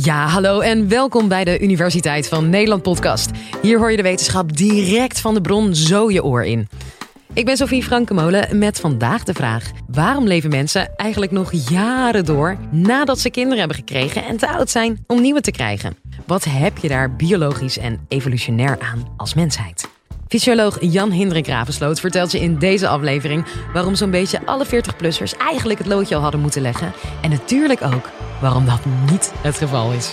Ja, hallo en welkom bij de Universiteit van Nederland podcast. Hier hoor je de wetenschap direct van de bron zo je oor in. Ik ben Sofie Frankemolen met vandaag de vraag: waarom leven mensen eigenlijk nog jaren door nadat ze kinderen hebben gekregen en te oud zijn om nieuwe te krijgen? Wat heb je daar biologisch en evolutionair aan als mensheid? Fysioloog Jan Hindrik Ravensloot vertelt je in deze aflevering waarom zo'n beetje alle 40-plussers eigenlijk het loodje al hadden moeten leggen. En natuurlijk ook waarom dat niet het geval is.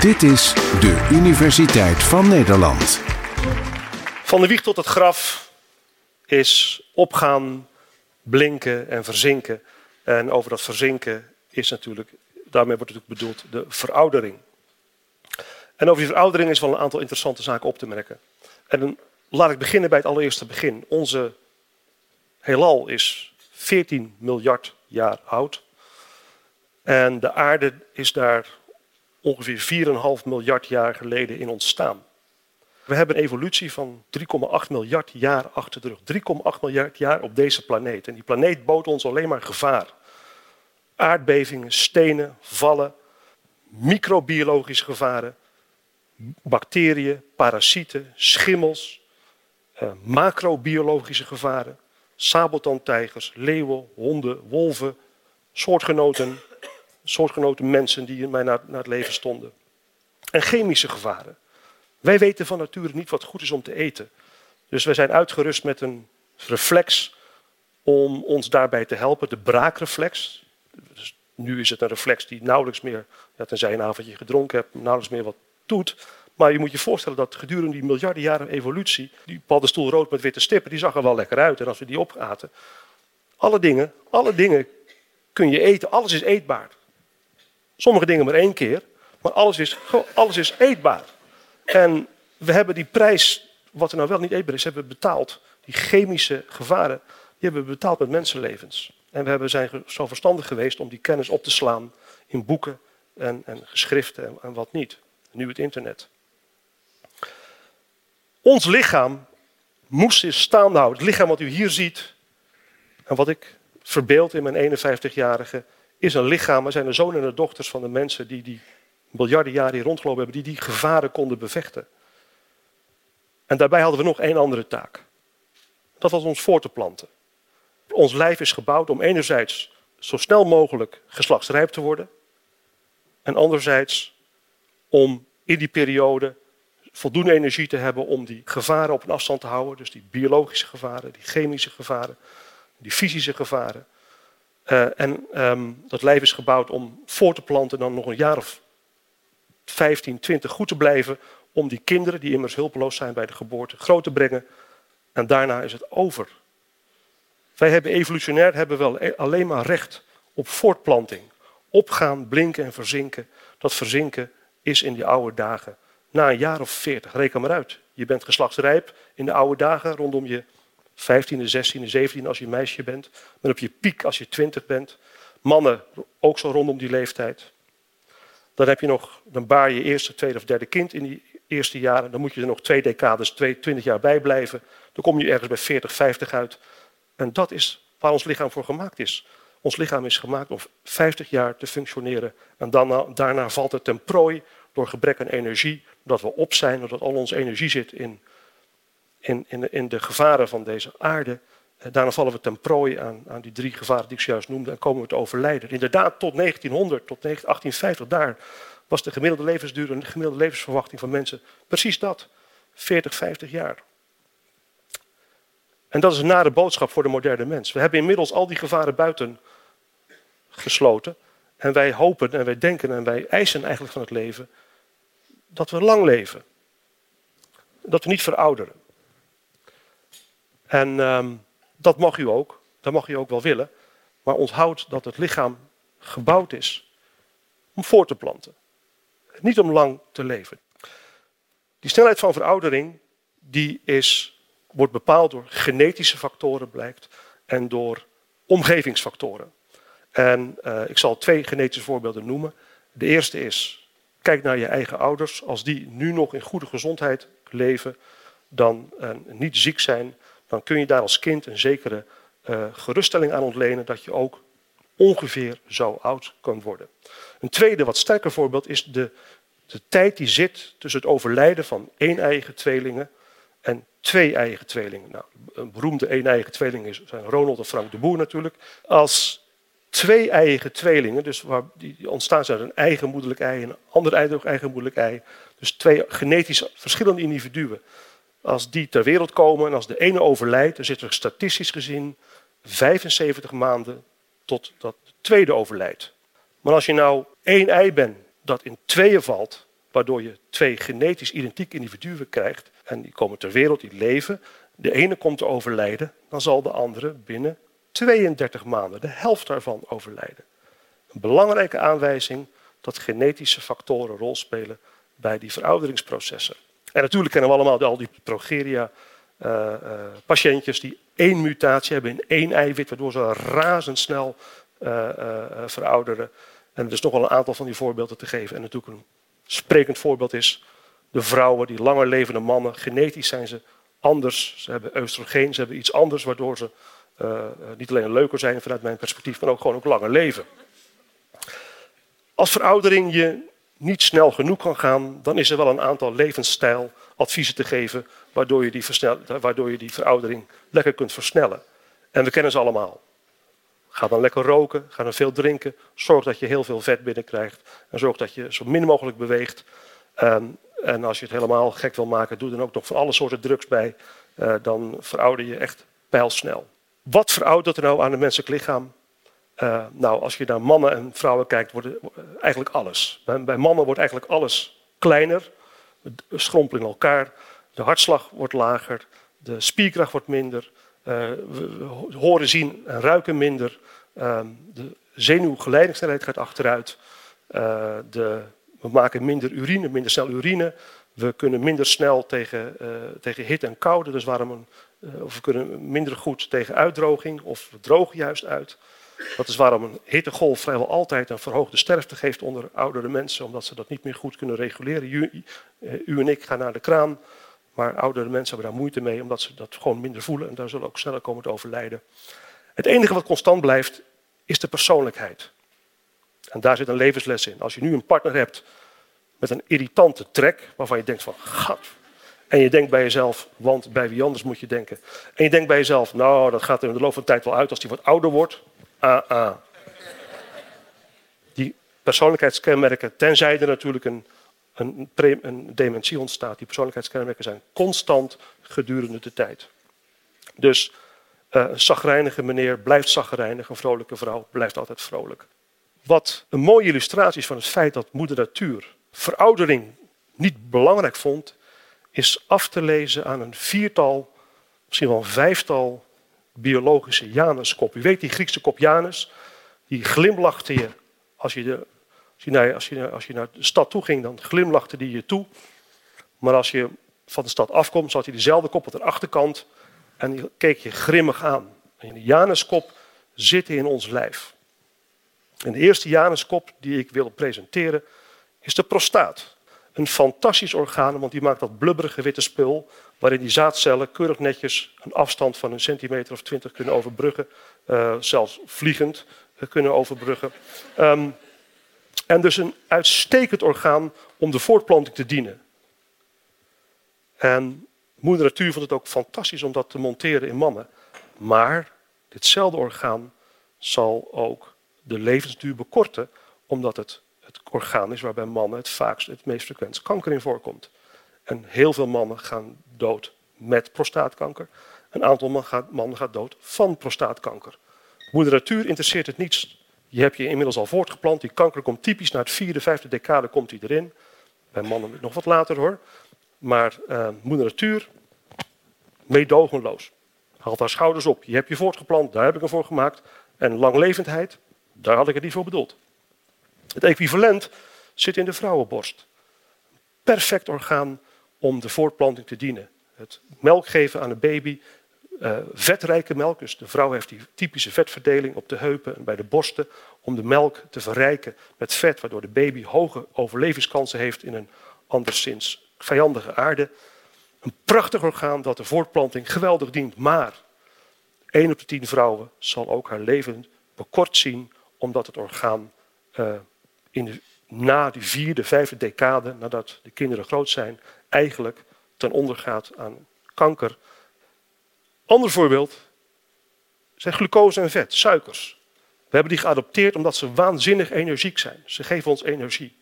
Dit is de Universiteit van Nederland. Van de wieg tot het graf is opgaan, blinken en verzinken. En over dat verzinken is natuurlijk, daarmee wordt natuurlijk bedoeld, de veroudering. En over die veroudering is wel een aantal interessante zaken op te merken. En dan laat ik beginnen bij het allereerste begin. Onze heelal is 14 miljard jaar oud. En de aarde is daar ongeveer 4,5 miljard jaar geleden in ontstaan. We hebben een evolutie van 3,8 miljard jaar achter de rug. 3,8 miljard jaar op deze planeet. En die planeet bood ons alleen maar gevaar. Aardbevingen, stenen, vallen, microbiologische gevaren, bacteriën, parasieten, schimmels, uh, macrobiologische gevaren, sabeltandtijgers, leeuwen, honden, wolven, soortgenoten, soortgenoten mensen die mij naar, naar het leven stonden. En chemische gevaren. Wij weten van nature niet wat goed is om te eten. Dus wij zijn uitgerust met een reflex om ons daarbij te helpen, de braakreflex. Dus nu is het een reflex die nauwelijks meer, tenzij je een avondje gedronken hebt, nauwelijks meer wat doet. Maar je moet je voorstellen dat gedurende die miljarden jaren evolutie, die paddenstoel rood met witte stippen, die zag er wel lekker uit. En als we die opaten, alle dingen, alle dingen kun je eten, alles is eetbaar. Sommige dingen maar één keer, maar alles is, alles is eetbaar. En we hebben die prijs, wat er nou wel niet eetbaar is, hebben we betaald. Die chemische gevaren, die hebben we betaald met mensenlevens. En we hebben, zijn zo verstandig geweest om die kennis op te slaan in boeken en, en geschriften en, wat niet. Nu het internet. Ons lichaam moest in staande houden. Het lichaam wat u hier ziet en wat ik verbeeld in mijn 51-jarige is een lichaam. Maar zijn de zonen en dochters van de mensen die die miljarden jaren hier rondgelopen hebben, die die gevaren konden bevechten. En daarbij hadden we nog één andere taak. Dat was ons voor te planten. Ons lijf is gebouwd om enerzijds zo snel mogelijk geslachtsrijp te worden. En anderzijds om in die periode voldoende energie te hebben om die gevaren op een afstand te houden. Dus die biologische gevaren, die chemische gevaren, die fysische gevaren. Uh, en um, dat lijf is gebouwd om voor te planten en dan nog een jaar of 15, 20 goed te blijven. Om die kinderen, die immers hulpeloos zijn bij de geboorte, groot te brengen. En daarna is het over. Wij hebben evolutionair hebben wel e- alleen maar recht op voortplanting. Opgaan, blinken en verzinken. Dat verzinken is in die oude dagen na een jaar of veertig, reken maar uit. Je bent geslachtsrijp in de oude dagen, rondom je 15e, 16e, 17e als je meisje bent. Maar op je piek als je 20 bent. Mannen ook zo rondom die leeftijd. Dan heb je nog, dan baar je eerste, tweede of derde kind in die eerste jaren. Dan moet je er nog twee decades, twee, 20 jaar bij blijven. Dan kom je ergens bij 40, 50 uit. En dat is waar ons lichaam voor gemaakt is. Ons lichaam is gemaakt om 50 jaar te functioneren. En dan, daarna valt het ten prooi door gebrek aan energie, dat we op zijn, dat al onze energie zit in, in, in, in de gevaren van deze aarde. Eh, daarna vallen we ten prooi aan, aan die drie gevaren die ik zojuist noemde en komen we te overlijden. Inderdaad, tot 1900, tot 1850, daar was de gemiddelde levensduur en de gemiddelde levensverwachting van mensen precies dat. 40, 50 jaar. En dat is een nare boodschap voor de moderne mens. We hebben inmiddels al die gevaren buiten gesloten. En wij hopen en wij denken en wij eisen eigenlijk van het leven dat we lang leven. Dat we niet verouderen. En um, dat mag u ook, dat mag u ook wel willen. Maar onthoud dat het lichaam gebouwd is om voor te planten. Niet om lang te leven. Die snelheid van veroudering die is, wordt bepaald door genetische factoren, blijkt, en door omgevingsfactoren. En uh, ik zal twee genetische voorbeelden noemen. De eerste is Kijk naar je eigen ouders. Als die nu nog in goede gezondheid leven, dan uh, niet ziek zijn, dan kun je daar als kind een zekere uh, geruststelling aan ontlenen dat je ook ongeveer zo oud kan worden. Een tweede, wat sterker voorbeeld is de, de tijd die zit tussen het overlijden van één-eigen tweelingen en twee-eigen tweelingen. Nou, een beroemde één-eigen tweeling zijn Ronald en Frank de Boer natuurlijk. Als twee-eigen tweelingen, dus waar die ontstaan uit een eigen moederlijk ei en een ander eigen moederlijk ei, dus twee genetisch verschillende individuen, als die ter wereld komen en als de ene overlijdt, dan zit er statistisch gezien 75 maanden tot dat de tweede overlijdt. Maar als je nou één ei bent dat in tweeën valt, waardoor je twee genetisch identieke individuen krijgt, en die komen ter wereld, die leven, de ene komt te overlijden, dan zal de andere binnen 32 maanden, de helft daarvan, overlijden. Een belangrijke aanwijzing dat genetische factoren rol spelen bij die verouderingsprocessen. En natuurlijk kennen we allemaal al die progeria-patiëntjes uh, uh, die één mutatie hebben in één eiwit, waardoor ze razendsnel uh, verouderen. En er is nog wel een aantal van die voorbeelden te geven. En natuurlijk een sprekend voorbeeld is de vrouwen, die langer levende mannen. Genetisch zijn ze anders. Ze hebben oestrogeen, ze hebben iets anders, waardoor ze niet alleen leuker zijn vanuit mijn perspectief, maar ook gewoon ook langer leven. Als veroudering je niet snel genoeg kan gaan, dan is er wel een aantal levensstijladviezen te geven waardoor je, die waardoor je die veroudering lekker kunt versnellen. En we kennen ze allemaal. Ga dan lekker roken, ga dan veel drinken, zorg dat je heel veel vet binnenkrijgt en zorg dat je zo min mogelijk beweegt. Um, en als je het helemaal gek wil maken, doe dan ook nog van alle soorten drugs bij. Uh, dan verouder je echt pijlsnel. Wat veroudert er nou aan het menselijk lichaam? Uh, nou, als je naar mannen en vrouwen kijkt, wordt eigenlijk alles. Bij, mannen wordt eigenlijk alles kleiner, schrompelen in elkaar, de hartslag wordt lager, de spierkracht wordt minder, uh, we horen, zien en ruiken minder, uh, de zenuwgeleidingssnelheid gaat achteruit, de, we maken minder urine, minder snel urine, we kunnen minder snel tegen, tegen hitte en koude, dus waarom of we kunnen minder goed tegen uitdroging of we drogen juist uit. Dat is waarom een hittegolf vrijwel altijd een verhoogde sterfte geeft onder oudere mensen, omdat ze dat niet meer goed kunnen reguleren. U, eh, u en ik gaan naar de kraan, maar oudere mensen hebben daar moeite mee, omdat ze dat gewoon minder voelen en daar zullen ook sneller komen te overlijden. Het enige wat constant blijft, is de persoonlijkheid. En daar zit een levensles in. Als je nu een partner hebt met een irritante trek, waarvan je denkt van, gat. En je denkt bij jezelf, want bij wie anders moet je denken. En je denkt bij jezelf, nou, dat gaat er in de loop van de tijd wel uit als die wat ouder wordt. AA. Die persoonlijkheidskenmerken, tenzij er natuurlijk een, een, een dementie ontstaat, die persoonlijkheidskenmerken zijn constant gedurende de tijd. Dus uh, een zagrijnige meneer blijft zagrijnig, een vrolijke vrouw blijft altijd vrolijk. Wat een mooie illustratie is van het feit dat moeder natuur veroudering niet belangrijk vond, is af te lezen aan een viertal, misschien wel een vijftal biologische Januskop. U weet die Griekse kop Janus, die glimlachte je als je, de, als, je naar, als, je, als je naar de stad toe ging, dan glimlachte die je toe. Maar als je van de stad afkomt, zat hij dezelfde kop op de achterkant en die keek je grimmig aan. En de Januskop zit in ons lijf. En de eerste Januskop die ik wil presenteren is de prostaat. Een fantastisch orgaan, want die maakt dat blubberige witte spul waarin die zaadcellen keurig netjes een afstand van een centimeter of twintig kunnen overbruggen, uh, zelfs vliegend uh, kunnen overbruggen. Um, en dus een uitstekend orgaan om de voortplanting te dienen. En moeder natuur vond het ook fantastisch om dat te monteren in mannen. Maar ditzelfde orgaan zal ook de levensduur bekorten, omdat het het orgaan is waarbij mannen het vaakst, het meest frequent kanker in voorkomt. En heel veel mannen gaan dood met prostaatkanker. Een aantal mannen gaat, gaat dood van prostaatkanker. Moeder natuur interesseert het niets. Je hebt je inmiddels al voortgeplant. Die kanker komt typisch na het vierde, vijfde decade komt die erin. Bij mannen nog wat later hoor. Maar uh, moeder natuur, meedogenloos. Haalt haar schouders op. Je hebt je voortgeplant, daar heb ik ervoor gemaakt. En langlevendheid, daar had ik het niet voor bedoeld. Het equivalent zit in de vrouwenborst. Perfect orgaan om de voortplanting te dienen. Het melk geven aan een baby, uh, vetrijke melk, dus de vrouw heeft die typische vetverdeling op de heupen en bij de borsten, om de melk te verrijken met vet, waardoor de baby hoge overlevingskansen heeft in een anderszins vijandige aarde. Een prachtig orgaan dat de voortplanting geweldig dient, maar 1 op de 10 vrouwen zal ook haar leven bekort zien omdat het orgaan uh, in de, na die vierde, vijfde decade, nadat de kinderen groot zijn, eigenlijk ten onder gaat aan kanker. Ander voorbeeld zijn glucose en vet, suikers. We hebben die geadopteerd omdat ze waanzinnig energiek zijn. Ze geven ons energie.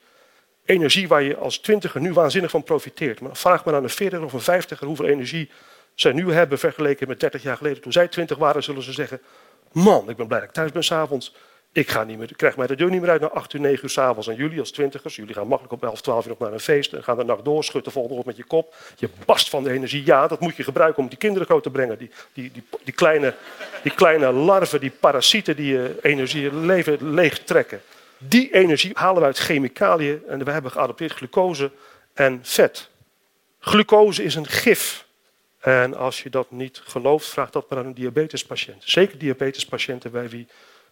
Energie waar je als twintiger nu waanzinnig van profiteert. Maar vraag maar aan een veertiger of een vijftiger hoeveel energie zij nu hebben vergeleken met 30 jaar geleden. Toen zij twintig waren, zullen ze zeggen: Man, ik ben blij dat ik thuis ben s'avonds. Ik, ga niet meer, krijg mij de deur niet meer uit naar 8 uur, 9 uur s'avonds. En jullie als twintigers, jullie gaan makkelijk op 11, 12 uur nog naar een feest. En gaan de nacht door, schudt de volgende op met je kop. Je bast van de energie. Ja, dat moet je gebruiken om die kinderen groot te brengen. Die, die, die, die, kleine, die kleine larven, die parasieten die je energie, leven leeg trekken. Die energie halen we uit chemicaliën. En we hebben geadopteerd glucose en vet. Glucose is een gif. En als je dat niet gelooft, vraag dat maar aan een diabetespatiënt. Zeker diabetespatiënten bij wie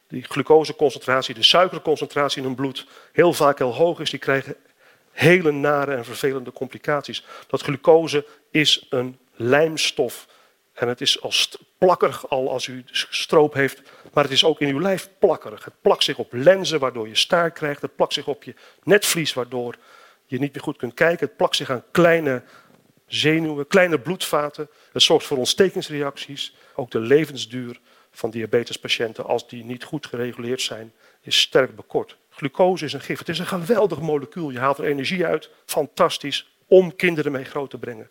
die glucoseconcentratie, de suikerconcentratie in hun bloed heel vaak heel hoog is, die krijgen hele nare en vervelende complicaties. Dat glucose is een lijmstof. En het is als plakkerig al als u stroop heeft, maar het is ook in uw lijf plakkerig. Het plakt zich op lenzen, waardoor je staar krijgt. Het plakt zich op je netvlies, waardoor je niet meer goed kunt kijken. Het plakt zich aan kleine zenuwen, kleine bloedvaten. Het zorgt voor ontstekingsreacties. Ook de levensduur van diabetespatiënten, als die niet goed gereguleerd zijn, is sterk bekort. Glucose is een gif. Het is een geweldig molecuul. Je haalt er energie uit. Fantastisch. Om kinderen mee groot te brengen.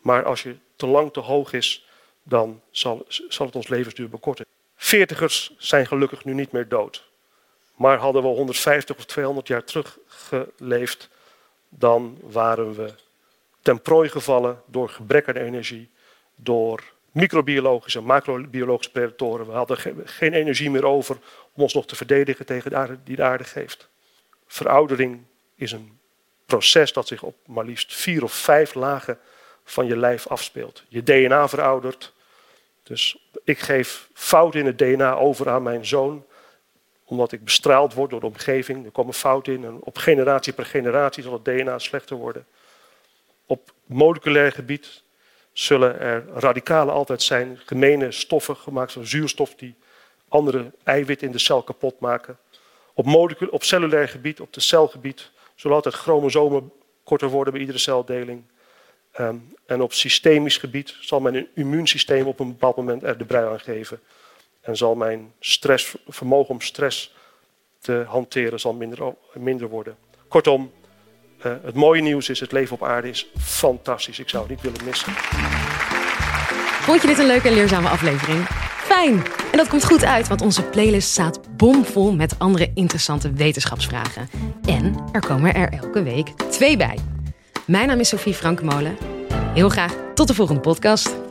Maar als je te lang te hoog is, dan zal, zal het ons levensduur bekorten. Veertigers zijn gelukkig nu niet meer dood. Maar hadden we 150 of 200 jaar terug geleefd, dan waren we ten prooi gevallen door gebrek aan energie, door microbiologische en macrobiologische predatoren. We hadden geen energie meer over om ons nog te verdedigen tegen de aarde die de aarde geeft. Veroudering is een proces dat zich op maar liefst vier of vijf lagen van je lijf afspeelt. Je DNA veroudert. Dus ik geef fout in het DNA over aan mijn zoon, omdat ik bestraald word door de omgeving. Er komen fouten in en op generatie per generatie zal het DNA slechter worden. Op moleculair gebied zullen er radicalen altijd zijn, gemene stoffen gemaakt van zuurstof die andere eiwitten in de cel kapot maken. Op, op cellulair gebied, op de celgebied, zullen altijd chromosomen korter worden bij iedere celdeling. Ehm, en op systemisch gebied zal mijn immuunsysteem op een bepaald moment er de brui aan geven. En zal mijn stress, vermogen om stress te hanteren zal minder, minder worden. Kortom, uh, het mooie nieuws is, het leven op aarde is fantastisch. Ik zou het niet willen missen. Vond je dit een leuke en leerzame aflevering? Fijn! En dat komt goed uit, want onze playlist staat bomvol met andere interessante wetenschapsvragen. En er komen er elke week twee bij. Mijn naam is Sophie Frankmolen. Heel graag tot de volgende podcast.